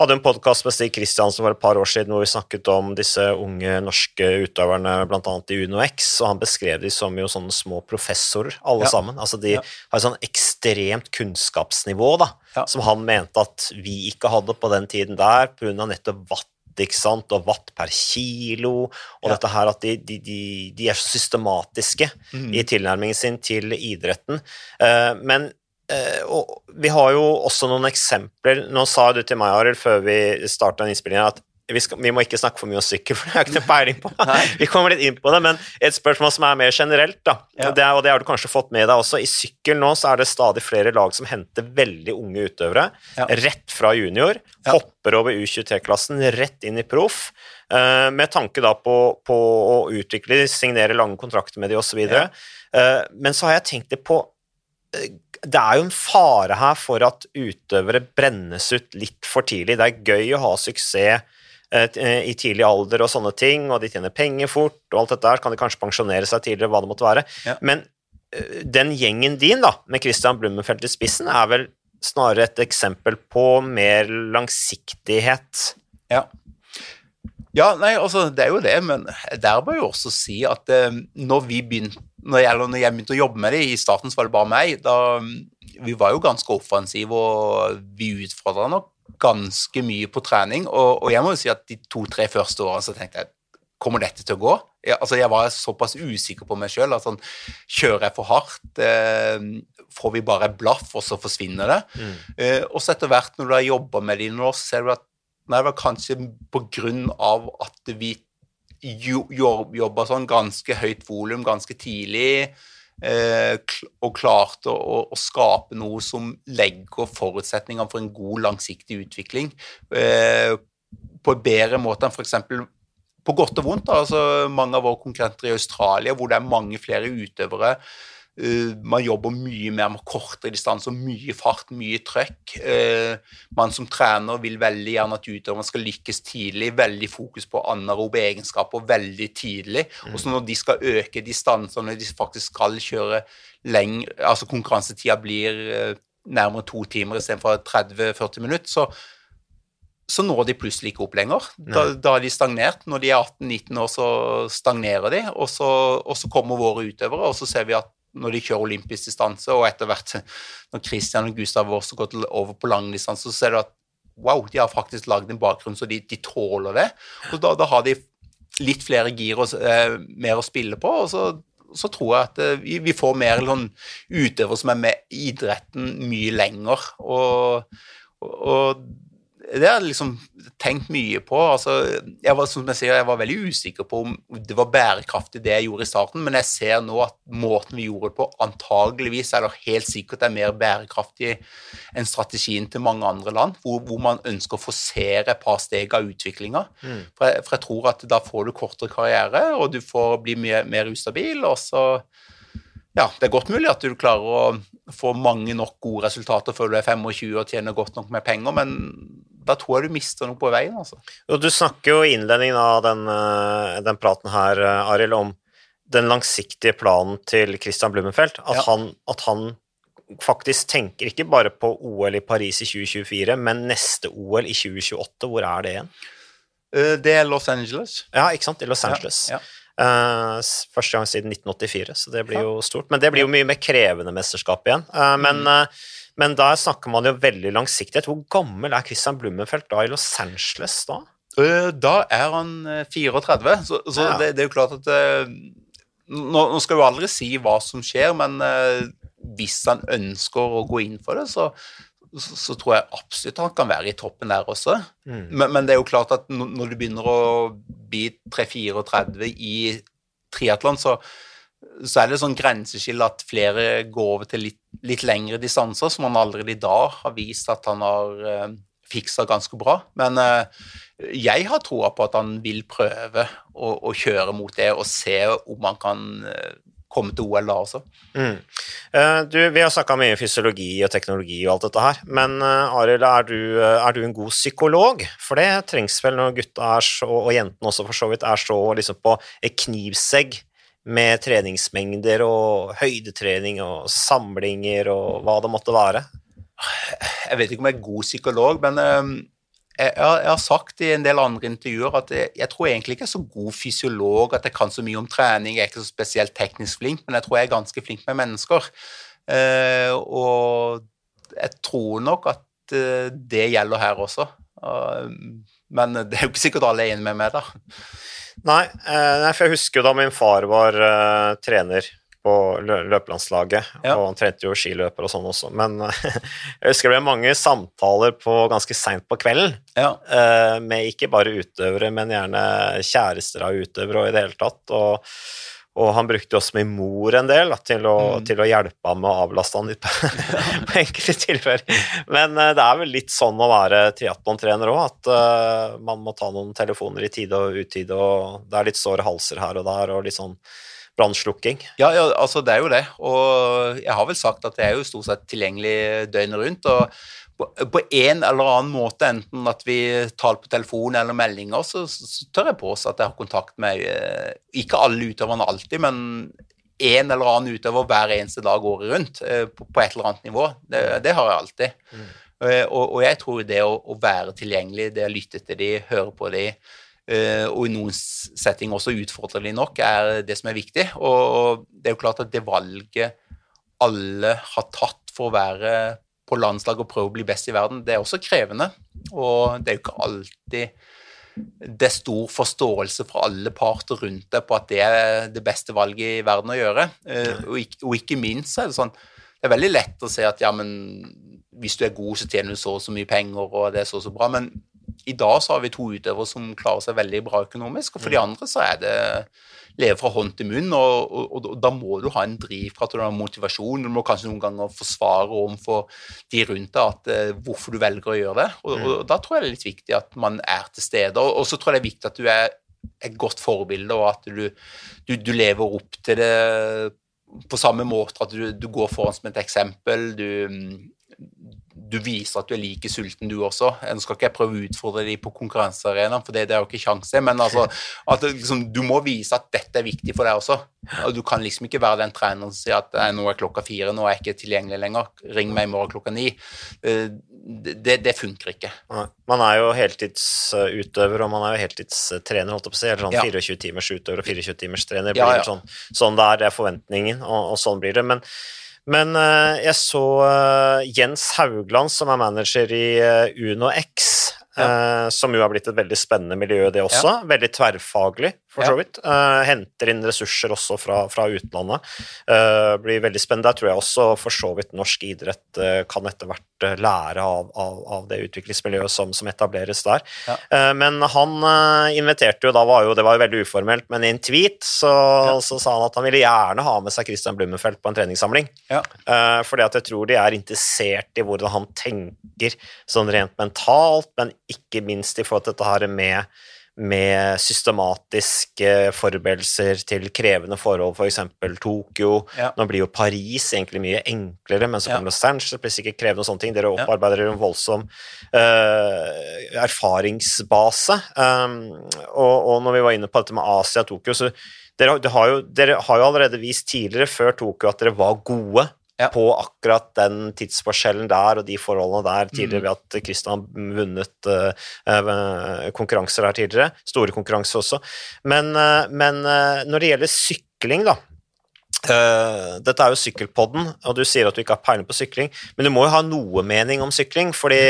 hadde en podkast med Stig Kristiansen for et par år siden hvor vi snakket om disse unge norske utøverne, bl.a. i UnoX, og han beskrev de som jo sånne små professorer, alle ja. sammen. Altså de ja. har et sånn ekstremt kunnskapsnivå, da, ja. som han mente at vi ikke hadde på den tiden der, pga. nettopp watt ikke sant, og watt per kilo, og ja. dette her at de, de, de, de er så systematiske mm. i tilnærmingen sin til idretten. Uh, men og vi har jo også noen eksempler. Nå sa du til meg, Arild, før vi starta innspillingen, at vi, skal, vi, må ikke snakke for mye om sykkel, for det har jeg ikke noe peiling på. vi kommer litt inn på det, men et spørsmål som er mer generelt, da, ja. det og, det har du kanskje fått med deg også. I sykkel nå så er det stadig flere lag som henter veldig unge utøvere ja. rett fra junior, ja. hopper over U23-klassen, rett inn i proff, uh, med tanke da på, på, å utvikle, signere lange kontrakter med de osv. Uh, eh, men så har jeg tenkt det på uh, det er jo en fare her for at utøvere brennes ut litt for tidlig. Det er gøy å ha suksess eh, i tidlig alder og sånne ting, og de tjener penger fort, og alt dette der, kan de kanskje pensjonere seg tidligere, hva det måtte være. Ja. Men eh, den gjengen din, da, med Christian Blummenfelt i spissen, er vel snarere et eksempel på mer langsiktighet. Ja. Ja, nei, altså, det er jo det, men der må jeg jo også si at eh, når vi begynte når jeg, når jeg, begynte å jobbe med det, i starten så var det bare meg, da Vi var jo ganske offensive, og vi utfordra nok ganske mye på trening. Og, og, jeg må jo si at de to-tre første årene så tenkte jeg Kommer dette til å gå? Jeg, altså, jeg var såpass usikker på meg sjøl. Sånn, kjører jeg for hardt? Eh, får vi bare blaff, og så forsvinner det? Mm. Eh, og så etter hvert, når du har jobba med det i noen år, så ser du at nei, det var kanskje på grunn av at vi jobba sånn ganske høyt volum ganske tidlig. Eh, og klarte å, skape noe som legger forutsetninger for en god, langsiktig utvikling eh, på en bedre måte enn f.eks. på godt og vondt. Altså, mange av våre konkurrenter i Australia, hvor det er mange flere utøvere man jobber mye mer med kortere distanser, mye fart, mye trøkk. Uh, man som trener vil veldig gjerne at utøverne skal lykkes tidlig. Veldig fokus på anarobe egenskaper veldig tidlig. Mm. Og så når de skal øke distansene, når de faktisk skal kjøre lenger Altså konkurransetida blir uh, nærmere to timer istedenfor 30-40 minutter, så, så når de plutselig ikke opp lenger. Da, da er de stagnert. Når de er 18-19 år, så stagnerer de, og så, og så kommer våre utøvere, og så ser vi at når de kjører olympisk distanse, og etter hvert når Christian og Gustav også gått over på langdistanse, så ser du at wow, de har faktisk lagd en bakgrunn så de, de tåler det. Og da, da, har de litt flere gir og eh, mer å spille på. og så så tror jeg at eh, vi, får mer sånn utøvere som er med i idretten mye lenger. Og, og det har jeg liksom tenkt mye på. Altså, jeg, var, som jeg, sier, jeg var veldig usikker på om det var bærekraftig det jeg gjorde i starten, men jeg ser nå at måten vi gjorde det på, antageligvis eller helt sikkert er mer bærekraftig enn strategien til mange andre land, hvor, hvor man ønsker å forsere et par steg av utviklinga. Mm. For, for, jeg tror at da får du kortere karriere, og du får bli mye mer ustabil, og så ja, det er godt mulig at du klarer å få mange nok gode resultater før du er 25 og tjener godt nok med penger, men da tror jeg du mister noe på veien. altså. Du snakker jo i innledningen av den, eh, den praten her, eh, Arild, om den langsiktige planen til Christian Blumenfeldt. At, ja. han, at, han, faktisk tenker ikke bare på OL i Paris i 2024, men neste OL i 2028. Hvor er det igjen? Eh, det er Los Angeles. Ja, ikke sant? I Los Angeles. Ja, ja. Uh, første gang siden 1984, så det blir jo stort. Men det blir jo mye mer krevende mesterskap igjen. Uh, men uh, men da snakker man jo veldig langsiktighet. Hvor gammel er Christian Blummenfelt da i Los Angeles da? Eh, da er han 34, eh, så, så ja. det, det, er jo klart at eh, nå, nå, skal jo aldri si hva som skjer, men hvis han ønsker å gå inn for det, så, så, så tror jeg absolutt han kan være i toppen der også. Mm. Men, men, det er jo klart at når du begynner å bli 3-34 i triatlon, så, så er det sånn grenseskille at flere går over til litt, litt lengre distanser, som han allerede i dag har vist at han har eh, fiksa ganske bra. Men uh, jeg har troa på at han vil prøve å, å, kjøre mot det og se om han kan uh, komme til OL da også. Mm. Du, vi har snakka mye om fysiologi og teknologi og alt dette her, men Arild, er, er, du en god psykolog? For det trengs vel når gutta er så, og jentene også for så vidt er så liksom på knivsegg med treningsmengder og høydetrening og samlinger og hva det måtte være? Jeg vet ikke om jeg er god psykolog, men ehm, jeg, har sagt i en del andre intervjuer at jeg, jeg, tror egentlig ikke jeg er så god fysiolog at jeg kan så mye om trening. Jeg er ikke så spesielt teknisk flink, men jeg tror jeg er ganske flink med mennesker. Eh, og jeg tror nok at eh, det gjelder her også. men det er jo ikke sikkert alle er enig med meg, da. Nei, eh, for jeg husker jo da min far var uh, trener på løpelandslaget, ja. og han trente jo skiløper og sånn også, men jeg husker det ble mange samtaler på ganske seint på kvelden ja. uh, med ikke bare utøvere, men gjerne kjærester av utøvere og i det hele tatt. og og han brukte også min mor en del da, til, å, mm. til, å, hjelpe ham med å avlaste han litt på, på enkelte tilfeller. Men uh, det er vel litt sånn å være triatlontrener òg, at uh, man må ta noen telefoner i tide og utide, og det er litt såre halser her og der, og litt sånn brannslukking. Ja, ja, altså det er jo det. Og jeg har vel sagt at det er jo stort sett tilgjengelig døgnet rundt. og på en eller annen måte, enten at vi taler på telefon eller meldinger, så, så tør jeg påstå at jeg har kontakt med eh, ikke alle utøverne alltid, men en eller annen utøver hver eneste dag året rundt eh, på, på et eller annet nivå. Det, det har jeg alltid. Mm. Eh, og, og, jeg tror det å, å, være tilgjengelig, det å lytte til de, høre på de, og i noen setting også utfordre de nok, er det som er viktig. Og det er jo klart at det valget alle har tatt for å være på landslaget og prøve å bli best i verden, det er også krevende. Og det er jo ikke alltid det er stor forståelse fra alle parter rundt deg på at det er det beste valget i verden å gjøre. Eh, og ikke, og ikke minst er det sånn Det er veldig lett å se at ja, men hvis du er god, så tjener du så og så mye penger, og det er så og så bra. Men i dag så har vi to utøvere som klarer seg veldig bra økonomisk, og for de mm. andre så er det leve fra hånd til munn, og, og, og, da må du ha en drivkraft og du har motivasjon. Du må kanskje noen ganger forsvare overfor de rundt deg at, uh, hvorfor du velger å gjøre det. Og, mm. og, da tror jeg det er litt viktig at man er til stede. Og, så tror jeg det er viktig at du er et godt forbilde, og at du, du, du lever opp til det på samme måte at du, du, går foran som et eksempel. Du, du viser at du er like sulten, du også. Nå skal ikke jeg prøve å utfordre dem på konkurransearenaen, for det, det, er jo ikke sjanse, men altså, at liksom, du må vise at dette er viktig for deg også. Og du kan liksom ikke være den treneren som sier at nå er klokka fire, nå er jeg ikke tilgjengelig lenger, ring meg i morgen klokka ni. Eh, det, det funker ikke. Man er jo heltidsutøver, og man er jo heltidstrener, holdt jeg på å si. Eller sånn 24 timers utøver og 24 timers trener. Blir ja, ja. Sånn, sånn det er, det er forventningen, og, og sånn blir det. Men men uh, jeg så uh, Jens Haugland, som er manager i uh, Uno X, ja. som jo har blitt et veldig spennende miljø, det også. Ja. Veldig tverrfaglig. For så vidt. Uh, henter inn ressurser også fra, fra utlandet. Uh, blir veldig spennende. Der tror jeg også for så vidt norsk idrett uh, kan etter hvert lære av, av, av det utviklingsmiljøet som, som etableres der. Ja. Men han inviterte jo, da var jo, det var jo veldig uformelt, men i en tweet så, så sa han at han ville gjerne ha med seg Christian Blummenfelt på en treningssamling. Ja. Fordi at jeg tror de er interessert i hvordan han tenker sånn rent mentalt, men ikke minst i forhold til dette her med, med systematiske forberedelser til krevende forhold, f.eks. Tokyo. Ja. Nå blir jo Paris egentlig mye enklere, men så kommer Los Angeles, blir sikkert krevende og sånne ting. Dere opparbeider dere en voldsom uh, erfaringsbase. Um, og, og når vi var inne på dette med Asia og Tokyo, så dere, dere, har jo, dere har jo allerede vist tidligere, før Tokyo, at dere var gode Ja. på akkurat den tidsforskjellen der og de forholdene der Mm. tidligere ved at Kristian har vunnet uh, konkurranser her tidligere. Store konkurranser også. Men, uh, men uh, når det gjelder sykling, da eh, Dette er jo Sykkelpodden, og du sier at du ikke har peiling på sykling, men du må jo ha noe mening om sykling, fordi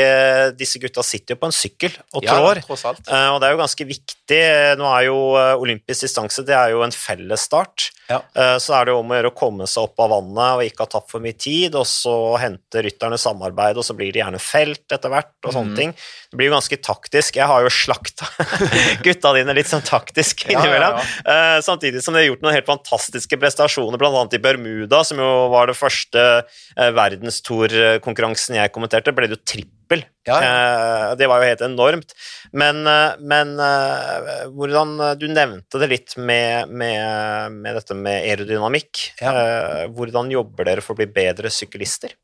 disse gutta sitter jo på en sykkel og trår. Ja. Eh, og det er jo ganske viktig. Nå er jo eh, olympisk distanse det er jo en fellesstart. Ja. Så er det jo om å gjøre å komme seg opp av vannet og ikke ha tapt for mye tid, og så hente rytterne samarbeid, og så blir det gjerne felt etter hvert, og sånne mm. ting. Det blir jo ganske taktisk. Jeg har jo slakta gutta dine litt sånn taktisk innimellom. ja. Samtidig som de har gjort noen helt fantastiske prestasjoner, bl.a. i Bermuda, som jo var det første eh, verdenstorkonkurransen jeg kommenterte, ble det jo trippel. Ja, Eh, Det var jo helt enormt. Men, eh, men eh, hvordan Du nevnte det litt med, med, med dette med aerodynamikk. Ja. Eh, Hvordan jobber dere for å bli bedre syklister?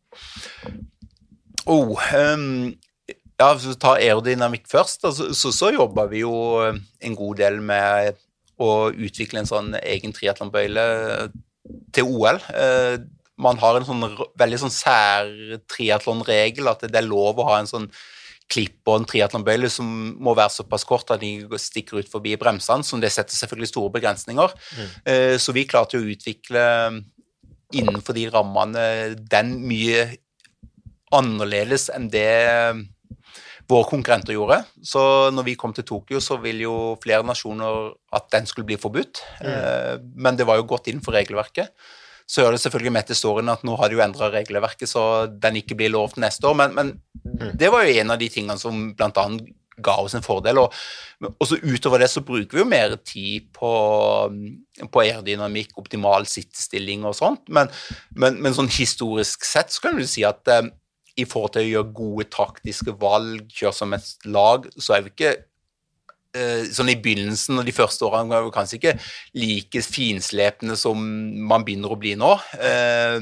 Oh, um ja, hvis vi tar aerodynamikk først, da, så, så, så jobber vi jo eh, en god del med å utvikle en sånn egen triatlonbøyle til OL. Eh, man har en sånn veldig sånn sær triatlonregel at det er lov å ha en sånn klipp og en triatlonbøyle som må være såpass kort at de stikker ut forbi bremsene, som det setter selvfølgelig store begrensninger. Mm. Så vi klarte å utvikle innenfor de rammene den mye annerledes enn det våre konkurrenter gjorde. Så når vi kom til Tokyo, så ville jo flere nasjoner at den skulle bli forbudt. Mm. Men det var jo godt innenfor regelverket. Så gjør det selvfølgelig med til storyen at nå har de jo endra regelverket, så den ikke blir lov til neste år. Men, men det var jo en av de tingene som annet ga oss en fordel. Og, og så utover det så bruker vi jo mer tid på, på aerodynamikk, optimal sittestilling og sånt. Men, men, men sånn historisk sett så kan du si at eh, i forhold til å gjøre gode taktiske valg, kjøre som et lag, så er vi ikke eh, sånn i begynnelsen og de første årene var vi kanskje ikke like finslepne som man begynner å bli nå. Eh,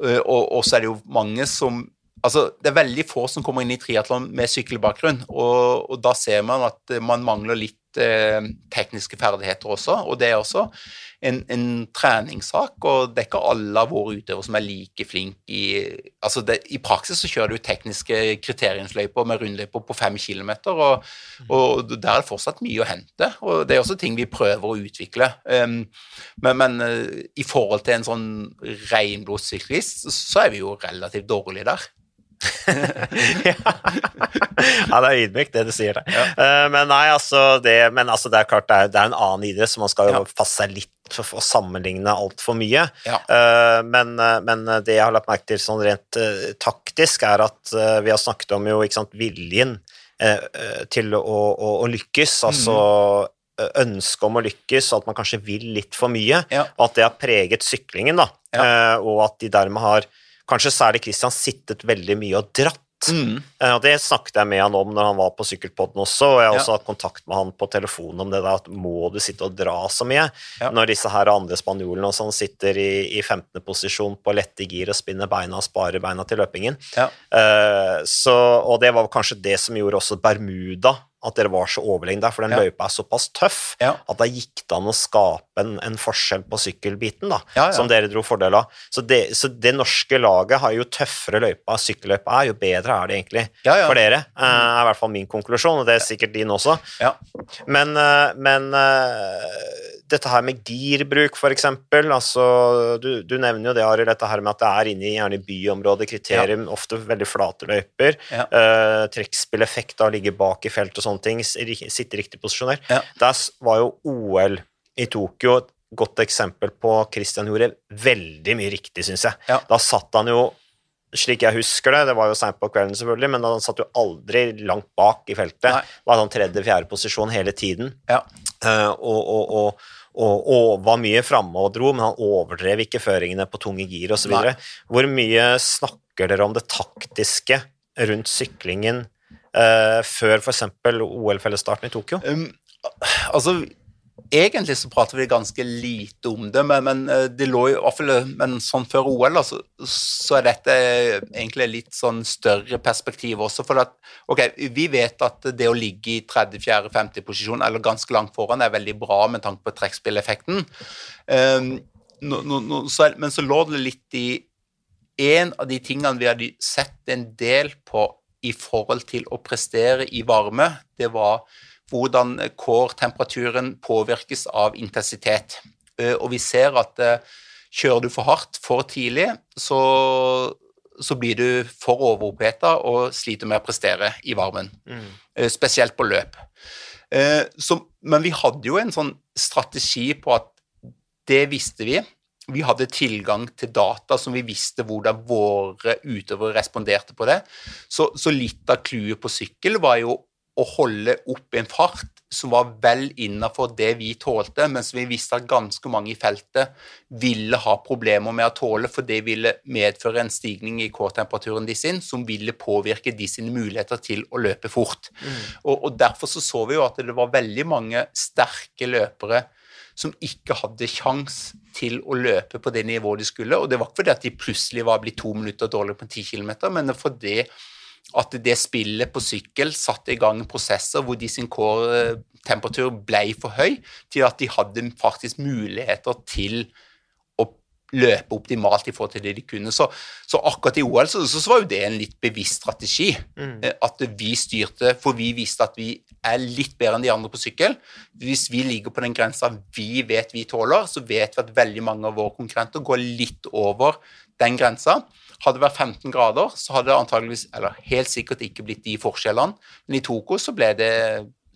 og, og så er det jo mange som Altså, det er veldig få som kommer inn i triatlon med sykkelbakgrunn, og, og da ser man at eh, man mangler litt eh, tekniske ferdigheter også, og det er også en, en treningssak, og det er ikke alle av våre utøvere som er like flinke i altså det, I praksis så kjører du tekniske kriteriumsløyper med rundløyper på fem kilometer, og, og der er det fortsatt mye å hente, og det er også ting vi prøver å utvikle. Um, men, men uh, i forhold til en sånn reinblodssyklist, så er vi jo relativt dårlige der. ja, det er ydmykt, det du sier der. Eh, men nei, altså det, men altså, det er klart det er, det er en annen idrett, så man skal jo Ja. passe seg litt for å sammenligne altfor mye. Ja. Eh, men, eh, men det jeg har lagt merke til sånn rent taktisk, er at vi har snakket om jo, sant, viljen til å, å, å lykkes, altså mm ønsket om å lykkes, og at man kanskje vil litt for mye, Ja. og at det har preget syklingen, da, Eh, og at de dermed har, kanskje særlig Christian, sittet veldig mye og dratt. Mm. Eh, Og Det snakket jeg med han om når han var på Sykkelpodden også, og jeg har Ja. også hatt kontakt med han på telefonen om det der at må du sitte og dra så mye? Ja. Når disse her andre spanjolene og sånn sitter i, i 15. posisjon på lette gir og spinner beina og sparer beina til løpingen. Ja. Uh, så, og det var kanskje det som gjorde også Bermuda at dere var så overlegne der, for den løypa er såpass tøff at da gikk det an å skape en, en forskjell på sykkelbiten, da, Ja, ja. som dere dro fordel av. Så det, så det norske laget har jo tøffere løypa sykkelløypa er, jo bedre er det egentlig Ja, ja. for dere. Uh, er i hvert fall min konklusjon, og det er sikkert din også. Ja. Men, uh, men uh, dette her med girbruk, eksempel, altså, du, du nevner jo det, Arild, dette her med at det er inne i gjerne byområdet, kriterium, ofte veldig flate løyper, Ja. Uh, trekkspilleffekt av å ligge bak i felt og sånne ting, sitte riktig posisjonert. Ja. Der var jo OL i Tokyo et godt eksempel på Christian gjorde veldig mye riktig, syns jeg. Ja. Da satt han jo slik jeg husker det, det var jo seint på kvelden selvfølgelig, men han satt jo aldri langt bak i feltet. Nei. Var sånn tredje-fjerde posisjon hele tiden. Ja. Uh, og, og, og, og, og var mye framme og dro, men han overdrev ikke føringene på tunge gir osv. Hvor mye snakker dere om det taktiske rundt syklingen eh, før f.eks. OL-fellesstarten i Tokyo? Um, altså, egentlig så prater vi ganske lite om det, men, men eh, det lå i hvert fall Men sånn før OL, så, så er dette egentlig litt sånn større perspektiv også. For at, ok, vi vet at det å ligge i 30., 4., 50 posisjon, eller ganske langt foran, er veldig bra med tanke på trekkspilleffekten. Um, men så lå det litt i en av de tingene vi hadde sett en del på i forhold til å prestere i varme, det var hvordan kårtemperaturen påvirkes av intensitet. Eh, Og vi ser at eh, kjører du for hardt for tidlig, så, så blir du for overoppheta og sliter med å prestere i varmen. Mm. Spesielt på løp. Eh, Så, men vi hadde jo en sånn strategi på at det visste vi. Vi hadde tilgang til data som vi visste hvordan våre utøvere responderte på det. Så, så litt av clouet på sykkel var jo å holde opp en fart som var vel innafor det vi tålte, mens vi visste at ganske mange i feltet ville ha problemer med å tåle, for det ville medføre en stigning i K-temperaturen de sin, som ville påvirke de sine muligheter til å løpe fort. Og, og derfor så, så vi jo at det var veldig mange sterke løpere som ikke hadde sjans til å løpe på det nivået de skulle. Og det var ikke fordi at de plutselig var blitt to minutter dårligere på 10 km, men fordi at det spillet på sykkel satte i gang prosesser hvor de sin kårtemperatur ble for høy til at de hadde faktisk muligheter til å løpe optimalt i forhold til det de kunne. Så, så akkurat i OL så, så var jo det en litt bevisst strategi. Mm. At vi styrte, for vi visste at vi er litt bedre enn de andre på sykkel. Hvis vi ligger på den grensa vi vet vi tåler, så vet vi at veldig mange av våre konkurrenter går litt over den grensa. Hadde det vært 15 grader, så hadde det antageligvis, eller helt sikkert ikke blitt de forskjellene. Men i Toko så ble det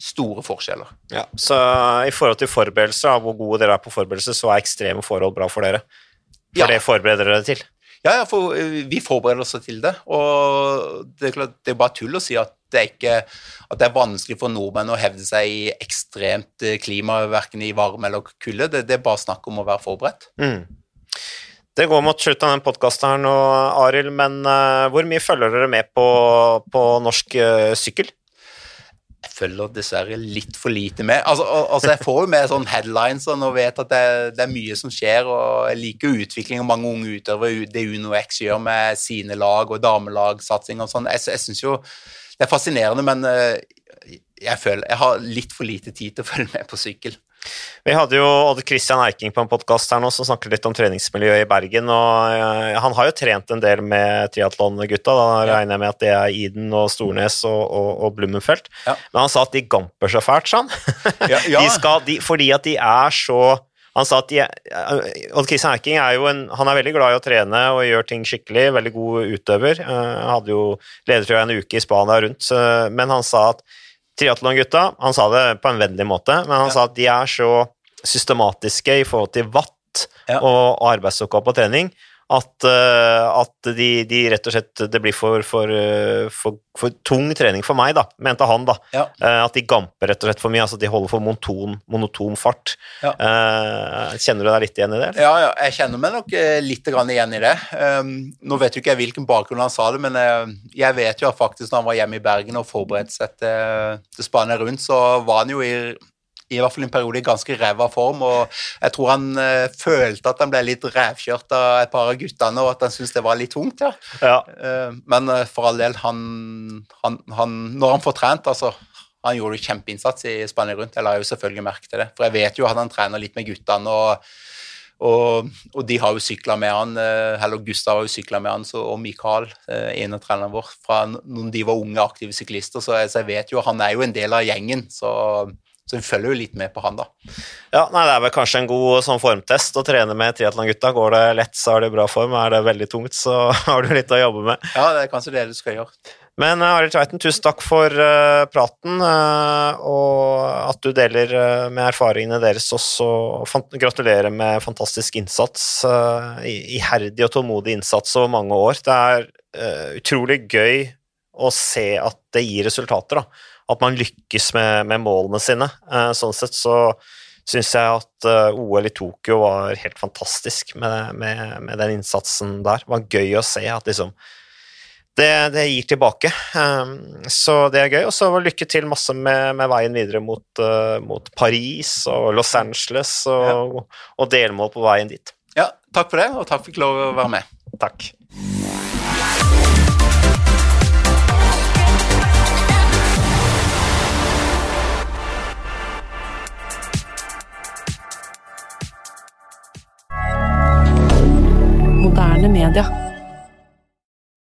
store forskjeller. Ja, så i forhold til forberedelser, hvor gode dere er på forberedelser, så er ekstreme forhold bra for dere. For Ja. det forbereder dere til. Ja, ja, for eh, vi forbereder oss til det. Og det er, klart, det er bare tull å si at det, er ikke, at det er vanskelig for nordmenn å hevde seg i ekstremt eh, klima, verken i varme eller kulde. Det, det er bare snakk om å være forberedt. Mm. Det går mot slutten av den podkasten Arild, men uh, hvor mye følger dere med på, på norsk uh, sykkel? Jeg følger dessverre litt for lite med. Altså, al- altså Jeg får jo med sånn headlines og vet at det, det er mye som skjer, og jeg liker utvikling og mange unge utøvere, det UnoX gjør med sine lag og damelagsatsing og sånn. Jeg, jeg syns jo det er fascinerende, men uh, jeg føler jeg har litt for lite tid til å følge med på sykkel. Vi hadde jo Odd Christian Eiking på en podkast her nå som snakket litt om treningsmiljøet i Bergen. og eh, Han har jo trent en del med triatlongutta. Da regner jeg med at det er Iden og Stornes og, og, og Blummenfelt. Ja. Men han sa at de gamper så fælt, sa han. Ja, ja. De skal, de, fordi at de er så han sa at de, eh, Odd Christian Eiking er jo en, han er veldig glad i å trene og gjør ting skikkelig. Veldig god utøver. Eh, Han hadde jo leder tror jeg, en uke i Spania rundt, men han sa at triatlongutta Han sa det på en vennlig måte, men han Ja. sa at de er så systematiske i forhold til watt Ja. og, arbeidsoppgave på trening at, eh, at de, de rett og slett Det blir for, for, eh, for, for tung trening for meg, da, mente han. da. Ja. Eh, at de gamper rett og slett for mye. altså De holder for monoton, monoton fart. Ja. Kjenner du deg litt igjen i det? eller? Ja, ja, jeg kjenner meg nok litt grann igjen i det. Um, nå vet jo ikke jeg hvilken bakgrunn han sa det, men jeg vet jo at faktisk når han var hjemme i Bergen og forberedte seg til, til Spania rundt, så var han jo i, i hvert fall en periode i ganske ræva form, og jeg tror han uh, følte at han ble litt rævkjørt av et par av guttene, og at han syntes det var litt tungt, ja. Ja. Uh, men uh, for all del, han, han, han Når han får trent, altså Han gjorde jo kjempeinnsats i Spania rundt. Jeg la jo selvfølgelig merke til det. For jeg vet jo at han trener litt med guttene, og, og, og de har jo sykla med han. Eller Gustav har jo sykla med han, så, og Mikael, en av trenerne våre, fra når de var unge, aktive syklister. Så jeg, så jeg vet jo han er jo en del av gjengen, så, så hun følger jo litt med på han, da. Ja, nei, Det er vel kanskje en god sånn formtest å trene med triatlongutta. Går det lett, så er det bra form. Er det veldig tungt, så har du litt å jobbe med. Ja, det er kanskje det du skal gjøre. Men uh, Arild Tveiten, tusen takk for uh, praten, uh, og at du deler uh, med erfaringene deres også. Gratulerer med fantastisk innsats. Iherdig og tålmodig innsats over mange år. Det er utrolig gøy å se at det gir resultater. da. At man lykkes med, med målene sine. Uh, sånn sett så syns jeg at uh, OL i Tokyo var helt fantastisk med, med, med den innsatsen der. Det var gøy å se at liksom det, det gir tilbake. Um, så det er gøy. Og så lykke til masse med, med veien videre mot, mot, Paris og Los Angeles og, ja. og, delmål på veien dit. Ja, takk for det, og takk for at jeg fikk lov å være med. Takk. Moderne media.